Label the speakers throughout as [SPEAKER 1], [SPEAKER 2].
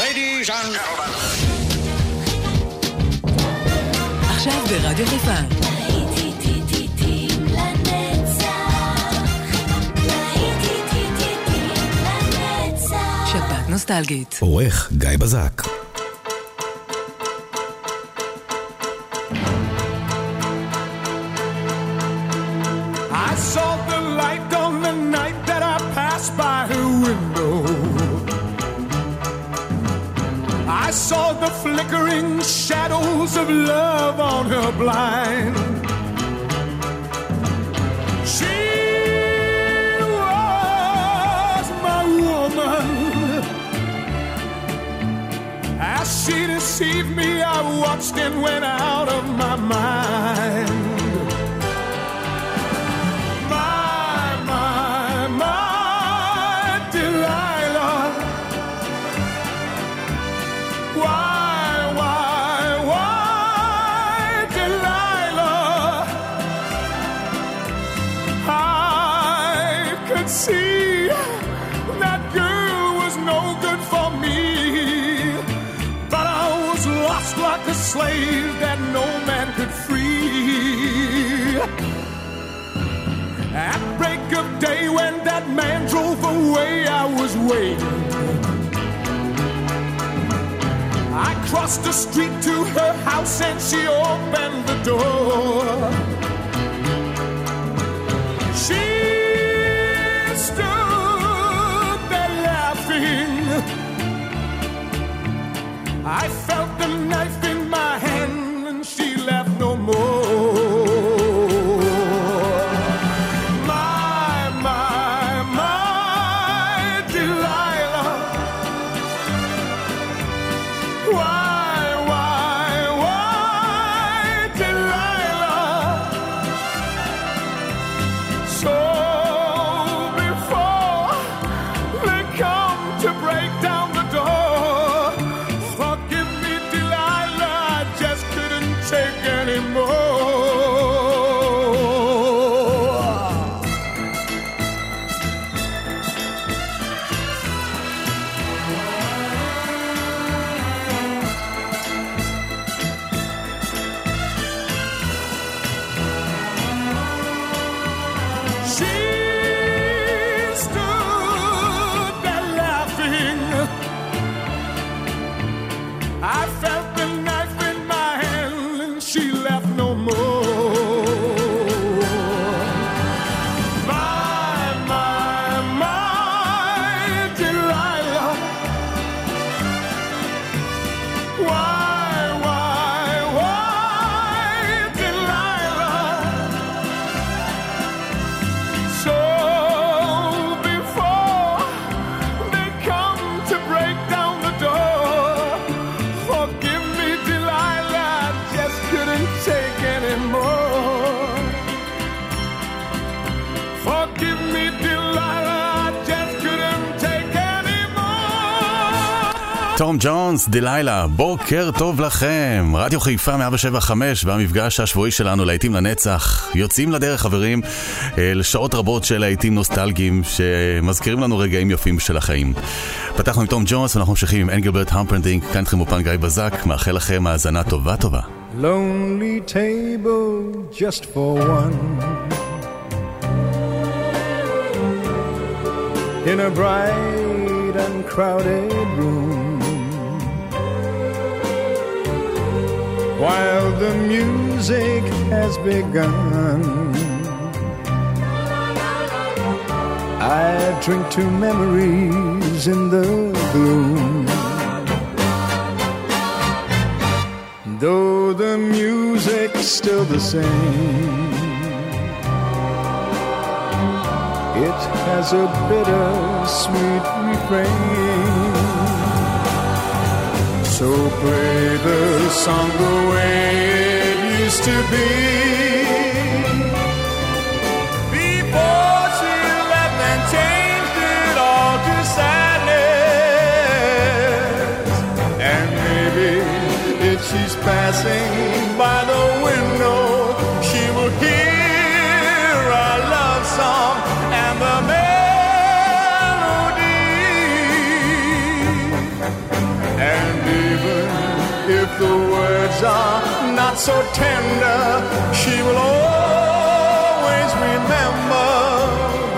[SPEAKER 1] Ladies and gentlemen.
[SPEAKER 2] עכשיו ברדיו חיפה. נוסטלגית.
[SPEAKER 3] עורך גיא בזק.
[SPEAKER 4] Of love on her blind. She was my woman. As she deceived me, I watched and went out man drove away, I was waiting. I crossed the street to her house and she opened the door.
[SPEAKER 5] תום ג'ונס, דלילה, בוקר טוב לכם. רדיו חיפה 175 והמפגש השבועי שלנו להיטים לנצח. יוצאים לדרך חברים אה, לשעות רבות של להיטים נוסטלגיים שמזכירים לנו רגעים יפים של החיים. פתחנו עם תום ג'ונס ואנחנו ממשיכים עם אנגלברט המפרנדינג, כאן איתכם אופן גיא בזק, מאחל לכם האזנה טובה טובה.
[SPEAKER 4] Lonely table just for one. In a bright and crowded room. While the music has begun. I drink to memories in the gloom. Though the music's still the same, it has a bitter sweet refrain. So play the song the way it used to be. Before she left and changed it all to sadness. And maybe if she's passing
[SPEAKER 6] so tender, she will always remember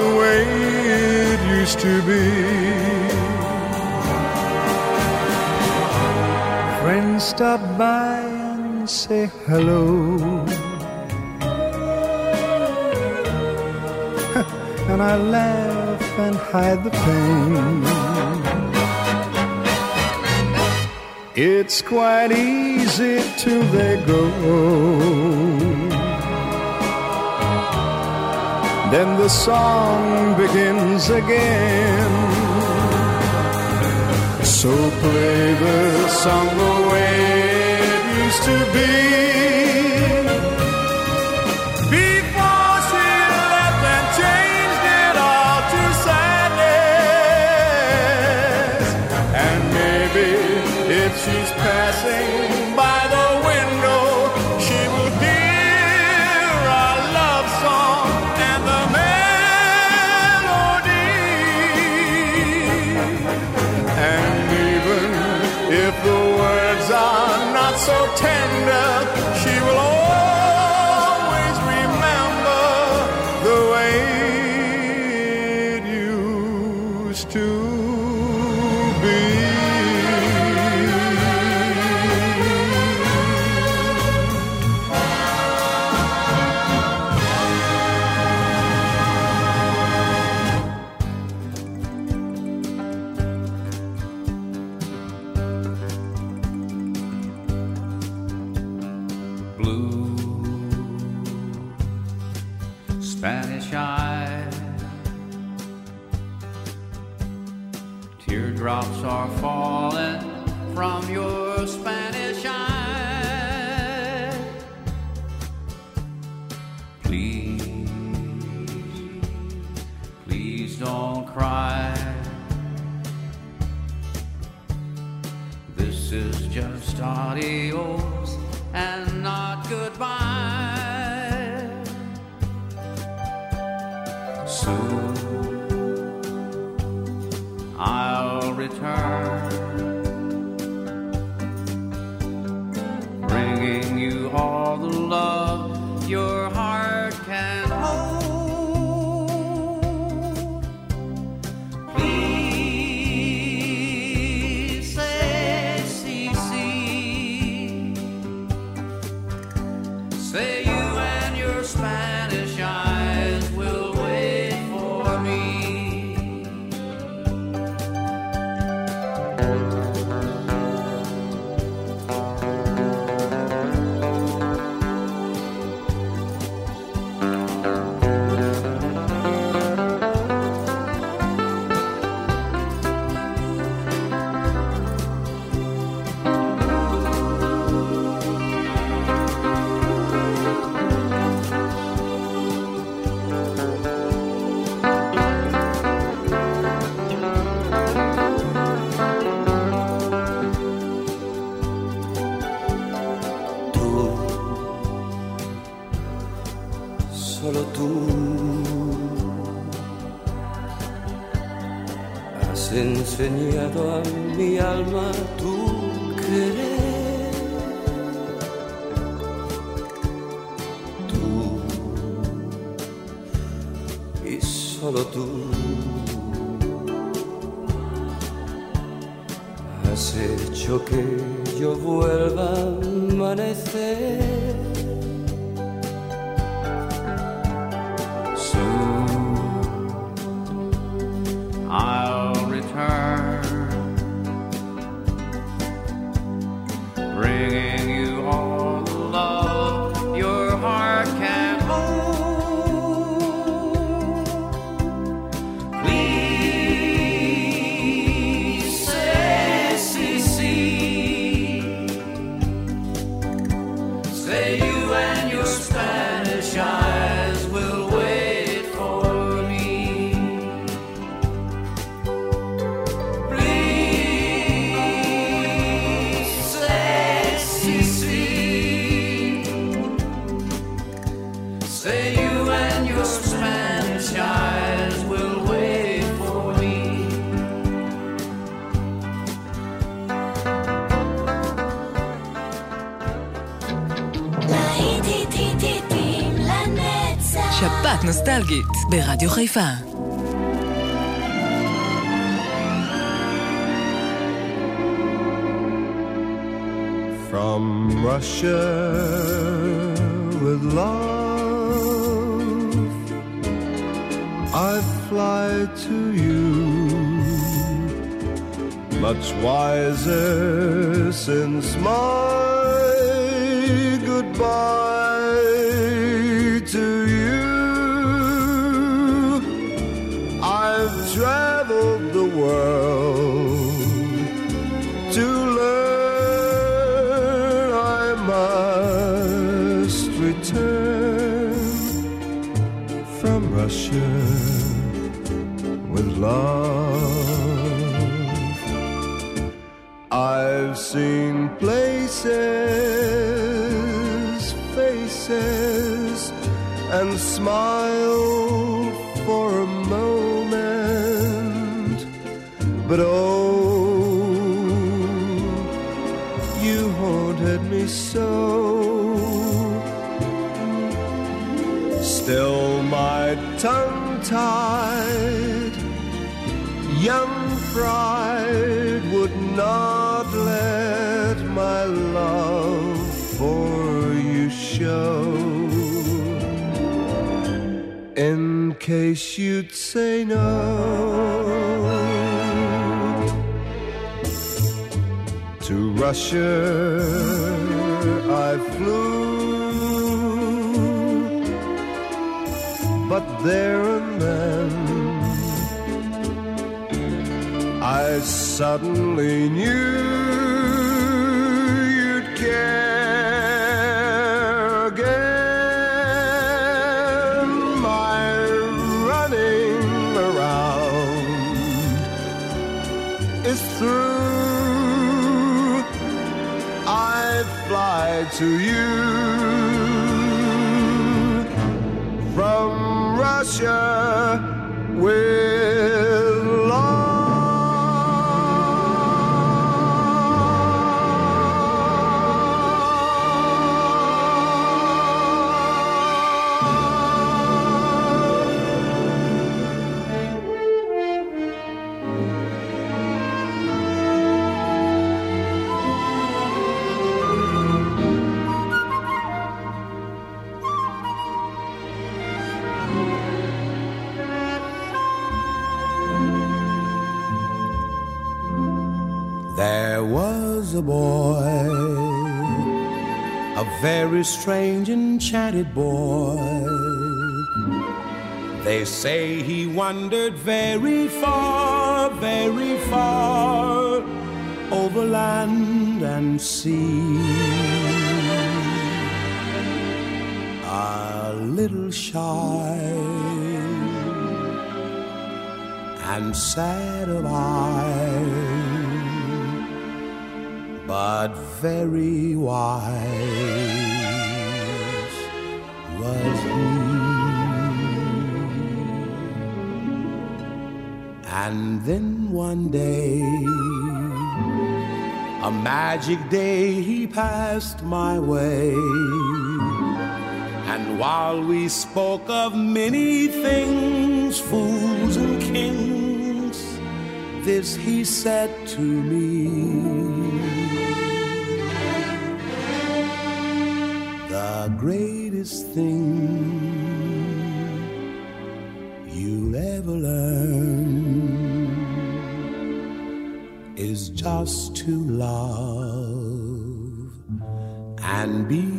[SPEAKER 6] the way it used to be. Friends stop by and say hello. and I laugh and hide the pain. It's quite easy till they go. Then the song begins again. So play the song the way it used to be.
[SPEAKER 7] Blue Spanish eyes. Teardrops are falling from your Spanish eyes. Please, please don't cry. This is just not goodbye.
[SPEAKER 8] Enseñado a mi alma
[SPEAKER 9] ברדיו חיפה.
[SPEAKER 10] From Russia with love, I fly to you, much wiser since my goodbye world to learn I must return from Russia with love. I've seen places, faces, and smiled case you'd say no. To Russia I flew, but there and then I suddenly knew
[SPEAKER 11] boy, a very strange, enchanted boy. They say he wandered very far, very far over land and sea. A little shy and sad of eye but very wise was he. And then one day, a magic day, he passed my way. And while we spoke of many things, fools and kings, this he said to me. The greatest thing you'll ever learn is just to love and be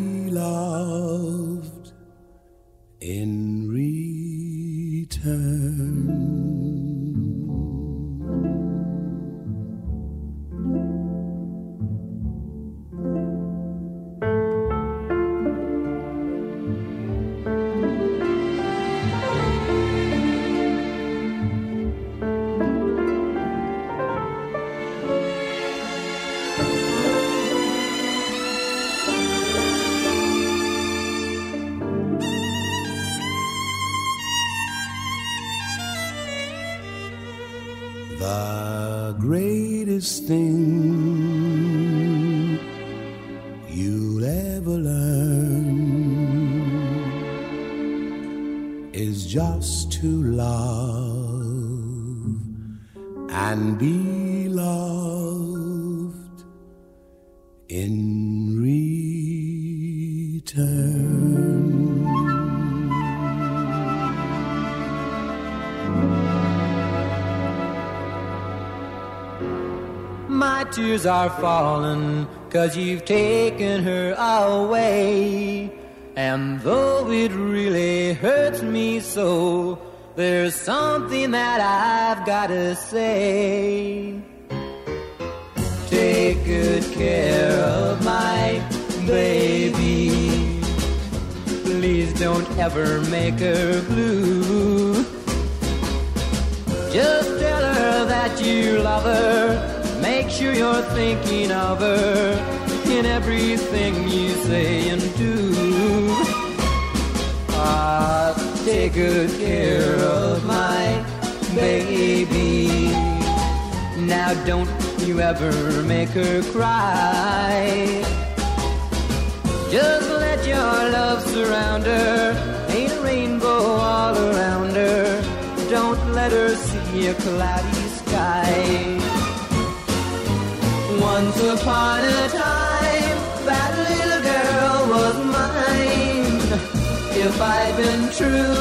[SPEAKER 11] to love and be loved in return.
[SPEAKER 2] My tears are falling cause you've taken her away. And though it really hurts me so, there's something that I've gotta say. Take good care of my baby. Please don't ever make her blue. Just tell her that you love her. Make sure you're thinking of her in everything you say and do. Ah, take good care of my baby. Now don't you ever make her cry. Just let your love surround her. Ain't a rainbow all around her. Don't let her see a cloudy sky. Once upon a time, If I'd been true,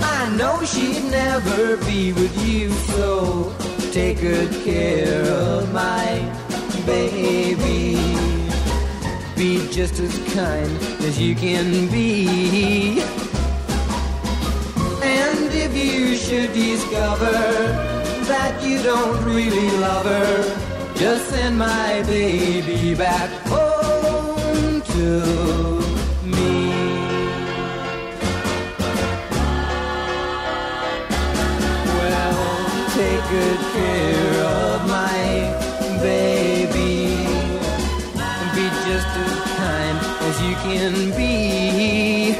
[SPEAKER 2] I know she'd never be with you. So take good care of my baby. Be just as kind as you can be. And if you should discover that you don't really love her, just send my baby back home to good care of my baby. Be just as kind as you can be.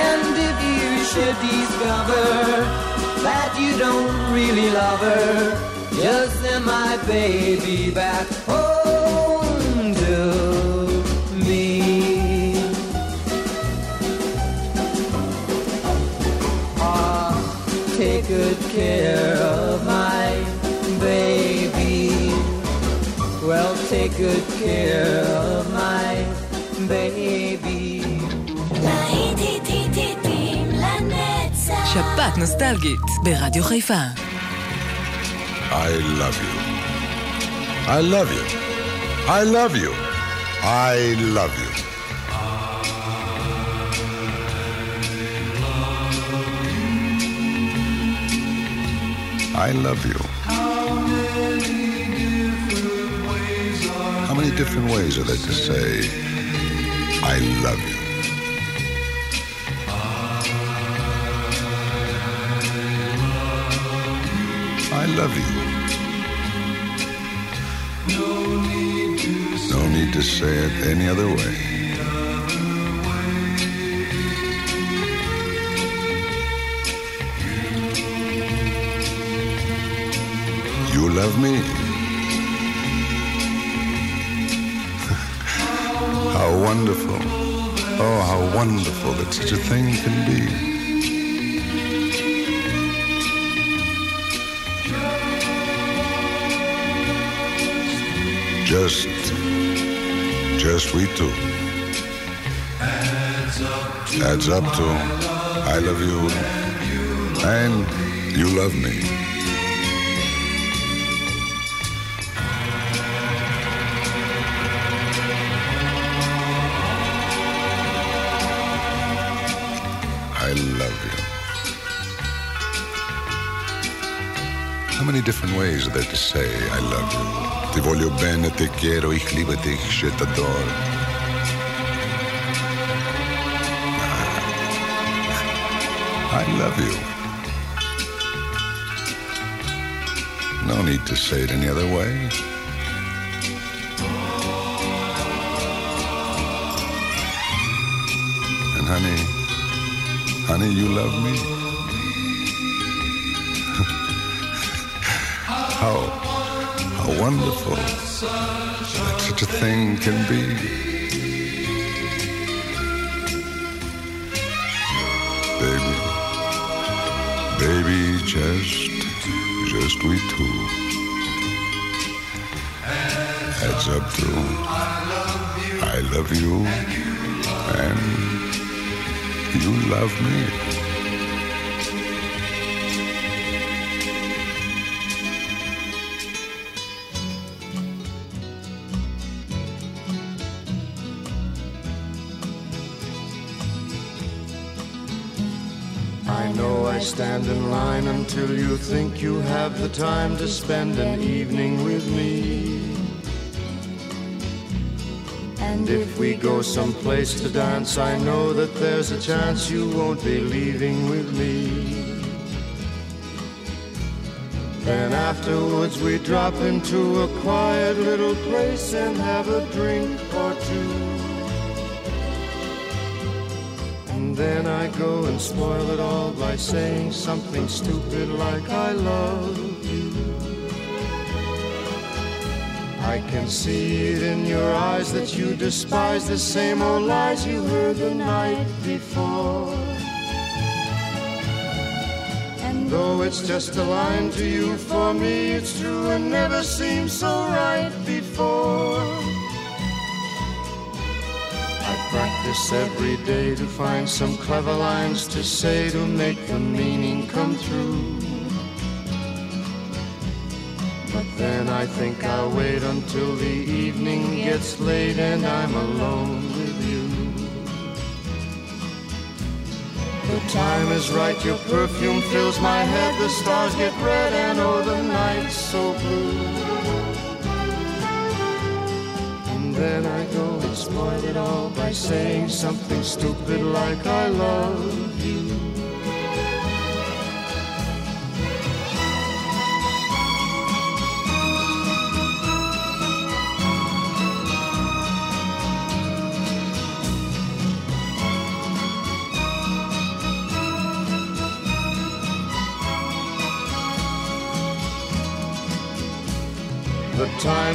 [SPEAKER 2] And if you should discover that you don't really love her, just send my baby back home good care of my baby.
[SPEAKER 9] שפעת נוסטלגית ברדיו חיפה.
[SPEAKER 12] I love you. I love you. I love you. I love you. I love you. Many different ways are there to say, I love you? I love you. No need to say it any other way. You love me. Wonderful. Oh, how wonderful that such a thing can be. Just, just we two. Adds up to I love you and you love me. Many different ways there to say I love you? Ti voglio bene, te quiero, ich liebe dich, je t'adore. Ah, I love you. No need to say it any other way. And honey, honey, you love me? Wonderful that such a thing can be. Baby, just, just we two. Heads up to I love you and you love me.
[SPEAKER 13] Stand in line until you think you have the time to spend an evening with me. And if we go someplace to dance, I know that there's a chance you won't be leaving with me. Then afterwards we drop into a quiet little place and have a drink or two. I go and spoil it all by saying something stupid like I love you. I can see it in your eyes that you despise the same old lies you heard the night before. And though it's just a line to you, for me it's true and never seemed so right before practice every day to find some clever lines to say to make the meaning come through. But then I think I'll wait until the evening gets late and I'm alone with you. The time is right, your perfume fills my head, the stars get red and oh the night's so blue. then I and it all by saying something stupid like I love you.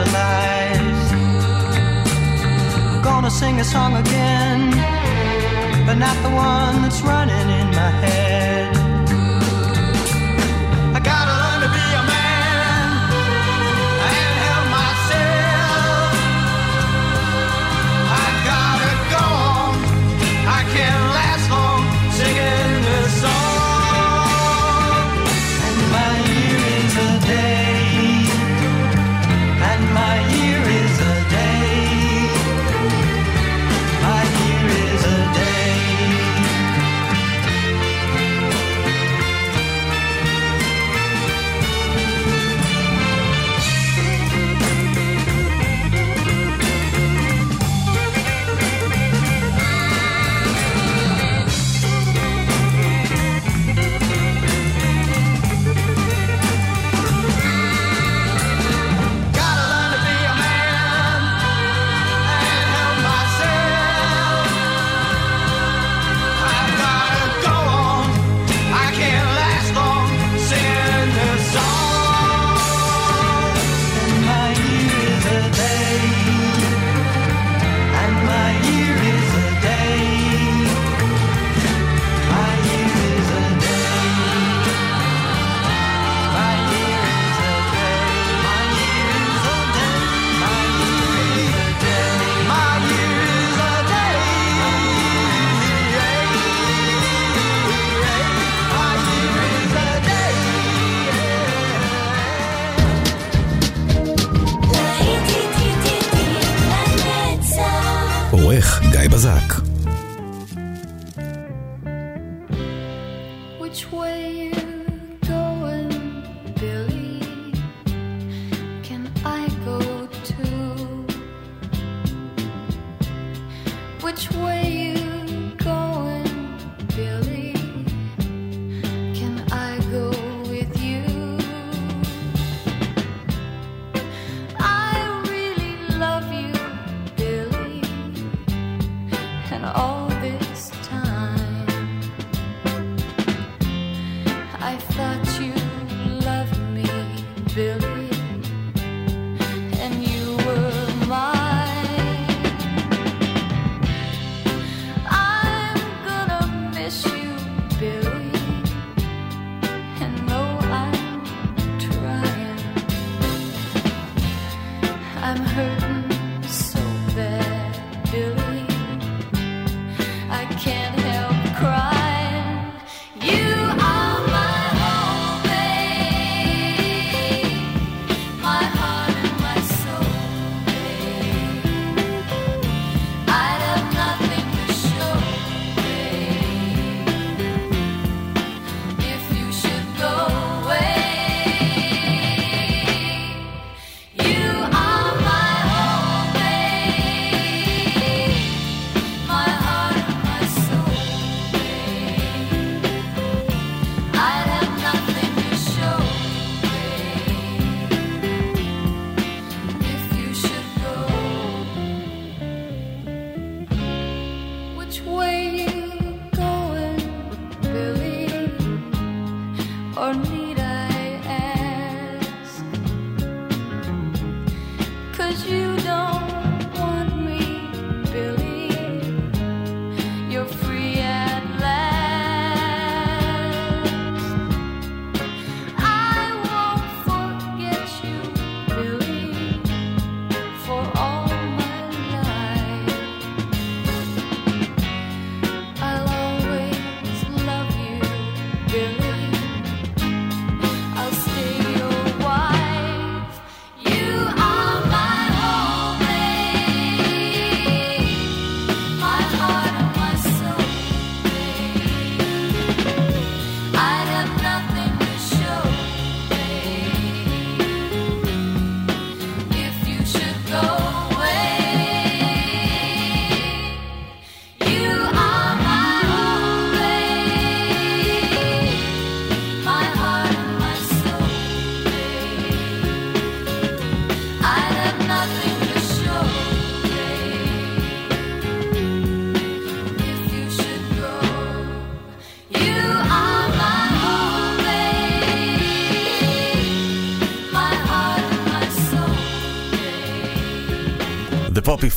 [SPEAKER 13] the
[SPEAKER 2] lies.
[SPEAKER 14] Gonna sing a song again, but not the one that's running in my head.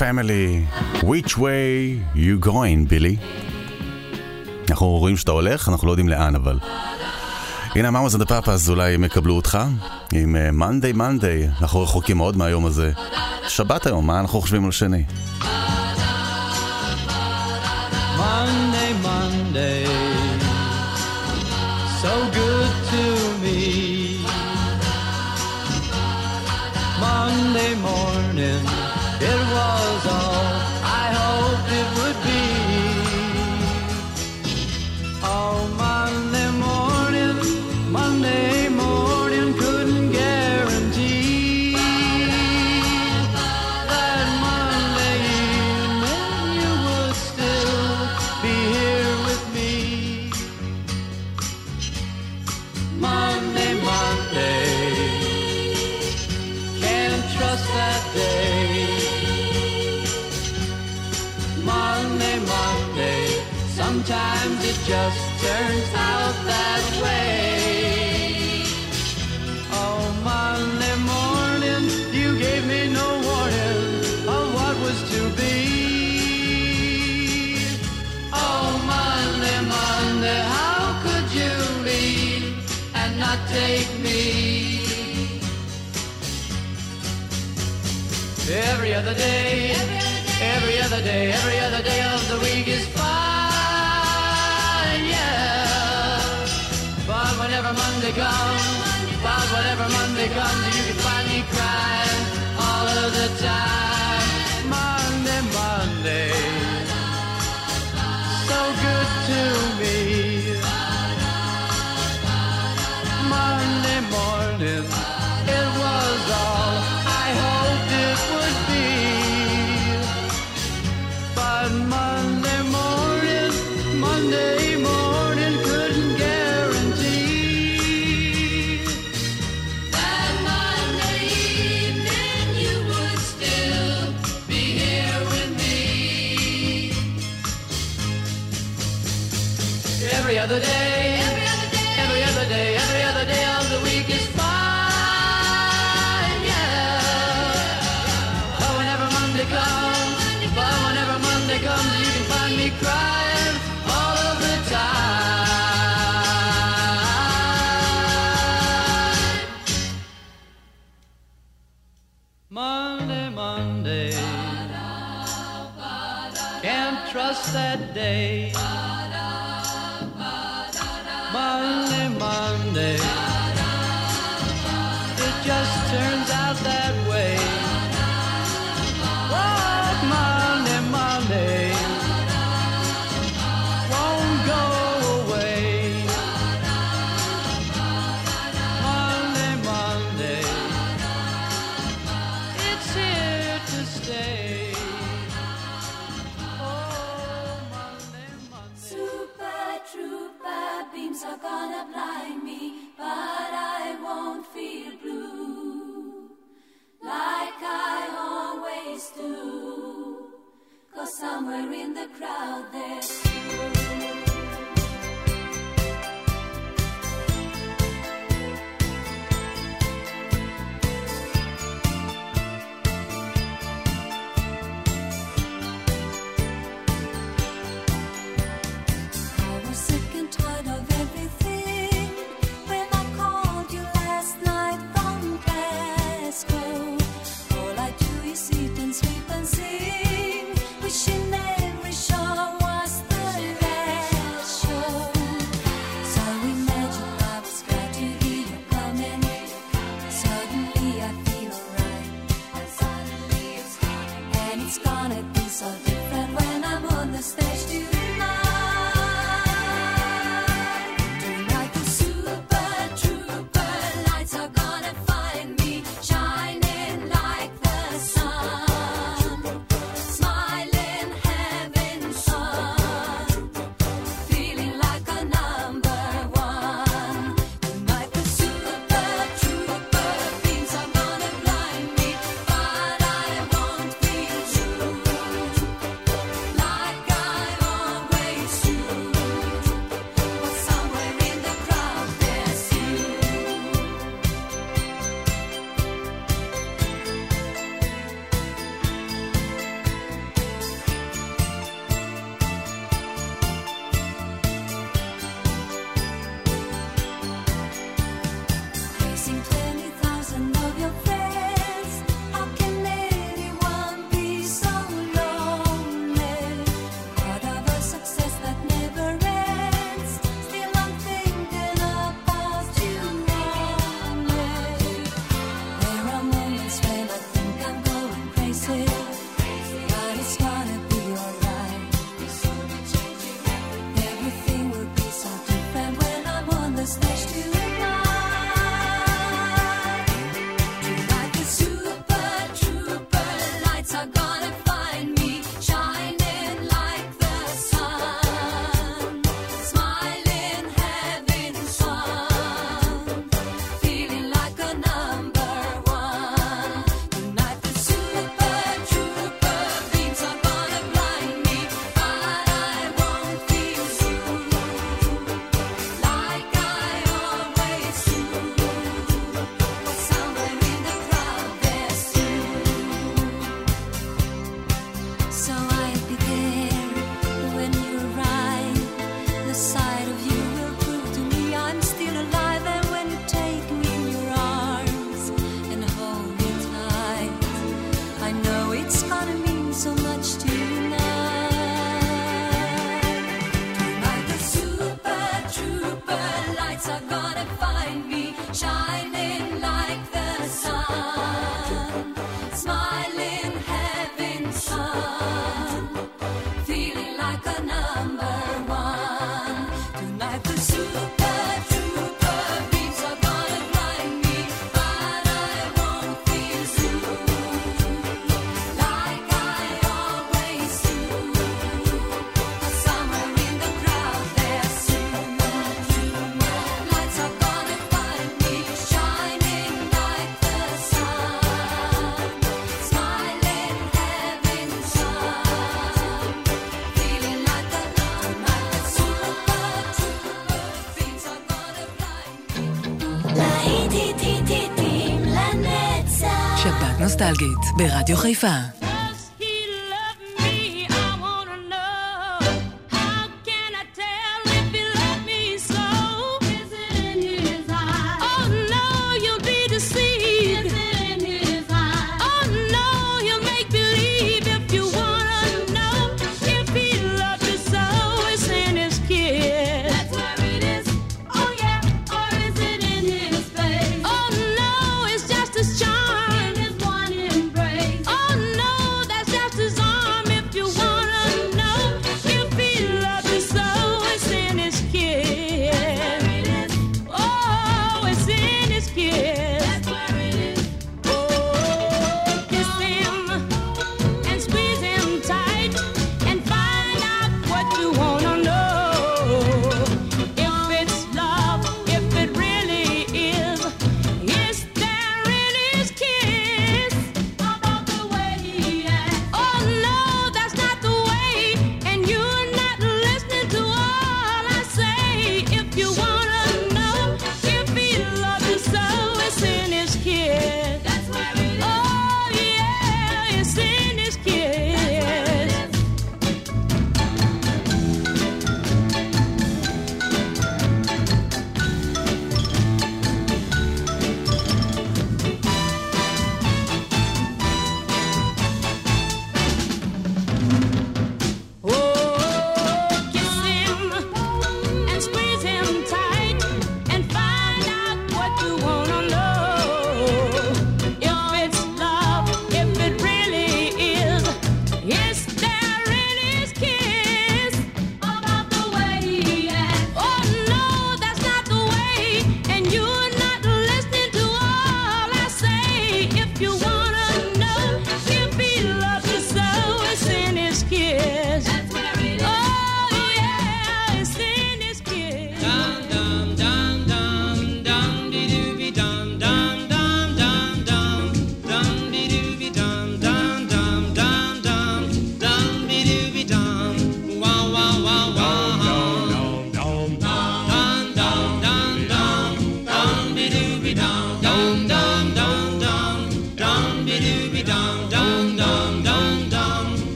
[SPEAKER 2] פמילי, which way you going, בילי? אנחנו רואים שאתה הולך, אנחנו לא יודעים לאן אבל. הנה המאמאז אנד הפאפאז אולי הם יקבלו אותך עם מונדי uh, מונדי, אנחנו רחוקים מאוד מהיום הזה. שבת היום, מה אנחנו חושבים על שני?
[SPEAKER 15] Take me? Every other day, every other day, every other day of the week is fine.
[SPEAKER 2] yeah. But whenever Monday comes, about whenever Monday comes,
[SPEAKER 9] ברדיו חיפה.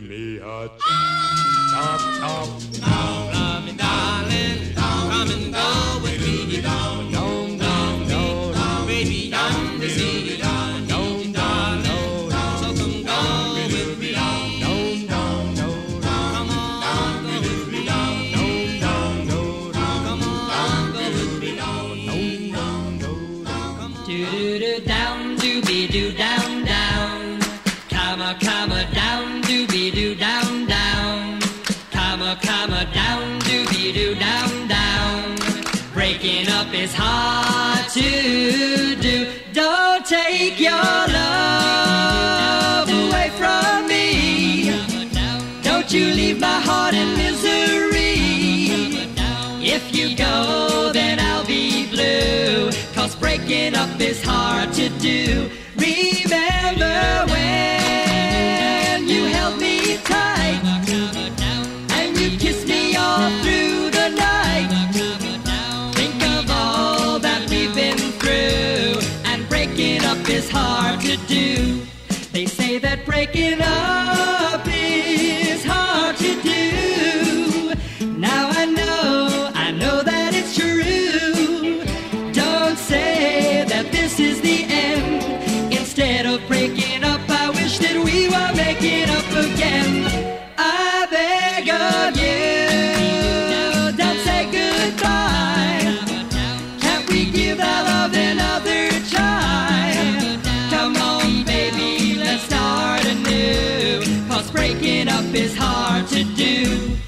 [SPEAKER 2] Is
[SPEAKER 16] Picking up is hard to do. Remember when you held me tight and you kissed me all through the night. Think of all that we've been through, and breaking up is hard to do. They say that breaking up. giving up is hard to do.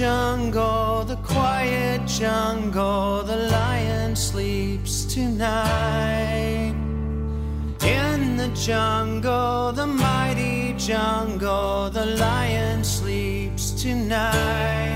[SPEAKER 17] jungle, the quiet jungle, the lion sleeps tonight. In the jungle, the mighty jungle, the lion sleeps tonight.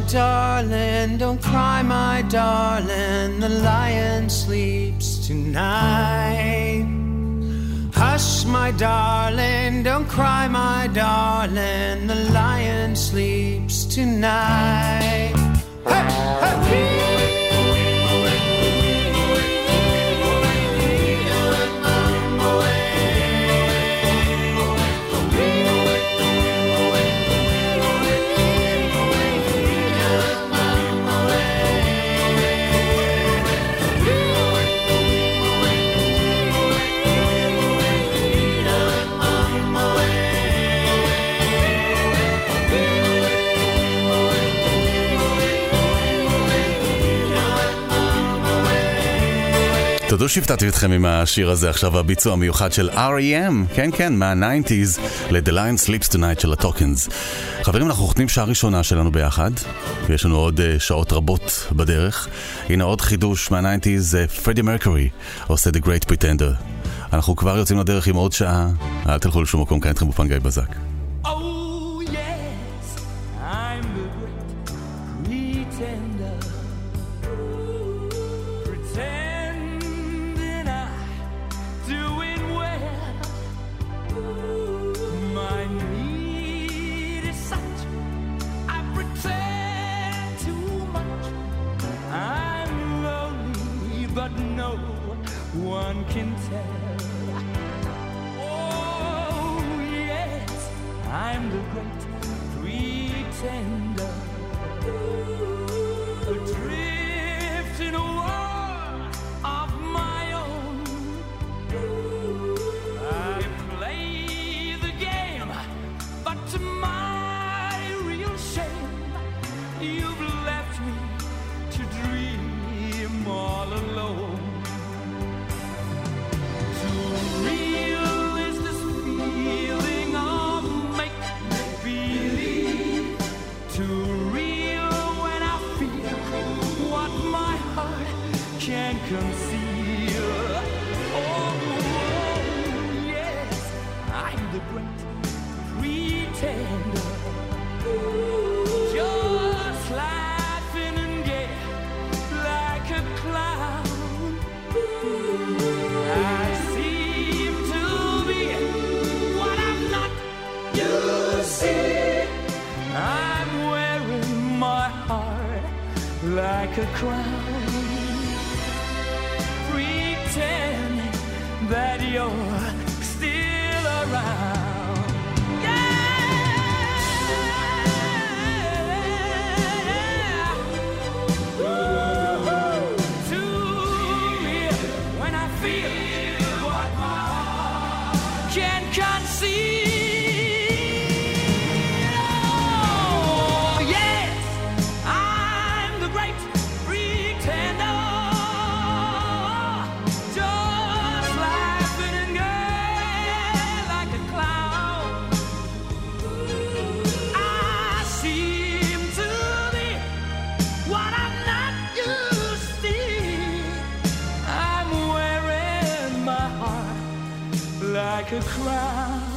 [SPEAKER 2] My darling, don't cry, my darling. The lion sleeps tonight. Hush, my darling, don't cry, my darling. The lion sleeps tonight. Hey, hey.
[SPEAKER 4] תודו שהפתעתי אתכם עם השיר הזה עכשיו, הביצוע המיוחד של R.E.M. כן, כן, מה-90's ל-The Lion Sleeps Tonight של הטוקנס. חברים, אנחנו חותמים שעה ראשונה שלנו ביחד, ויש לנו עוד uh, שעות רבות בדרך. הנה עוד חידוש מה-90's, פרדי מרקורי עושה The Great Pretender. אנחנו כבר יוצאים לדרך עם עוד שעה, אל תלכו לשום מקום, כאן איתכם באופן גיא בזק.
[SPEAKER 6] Like a crown,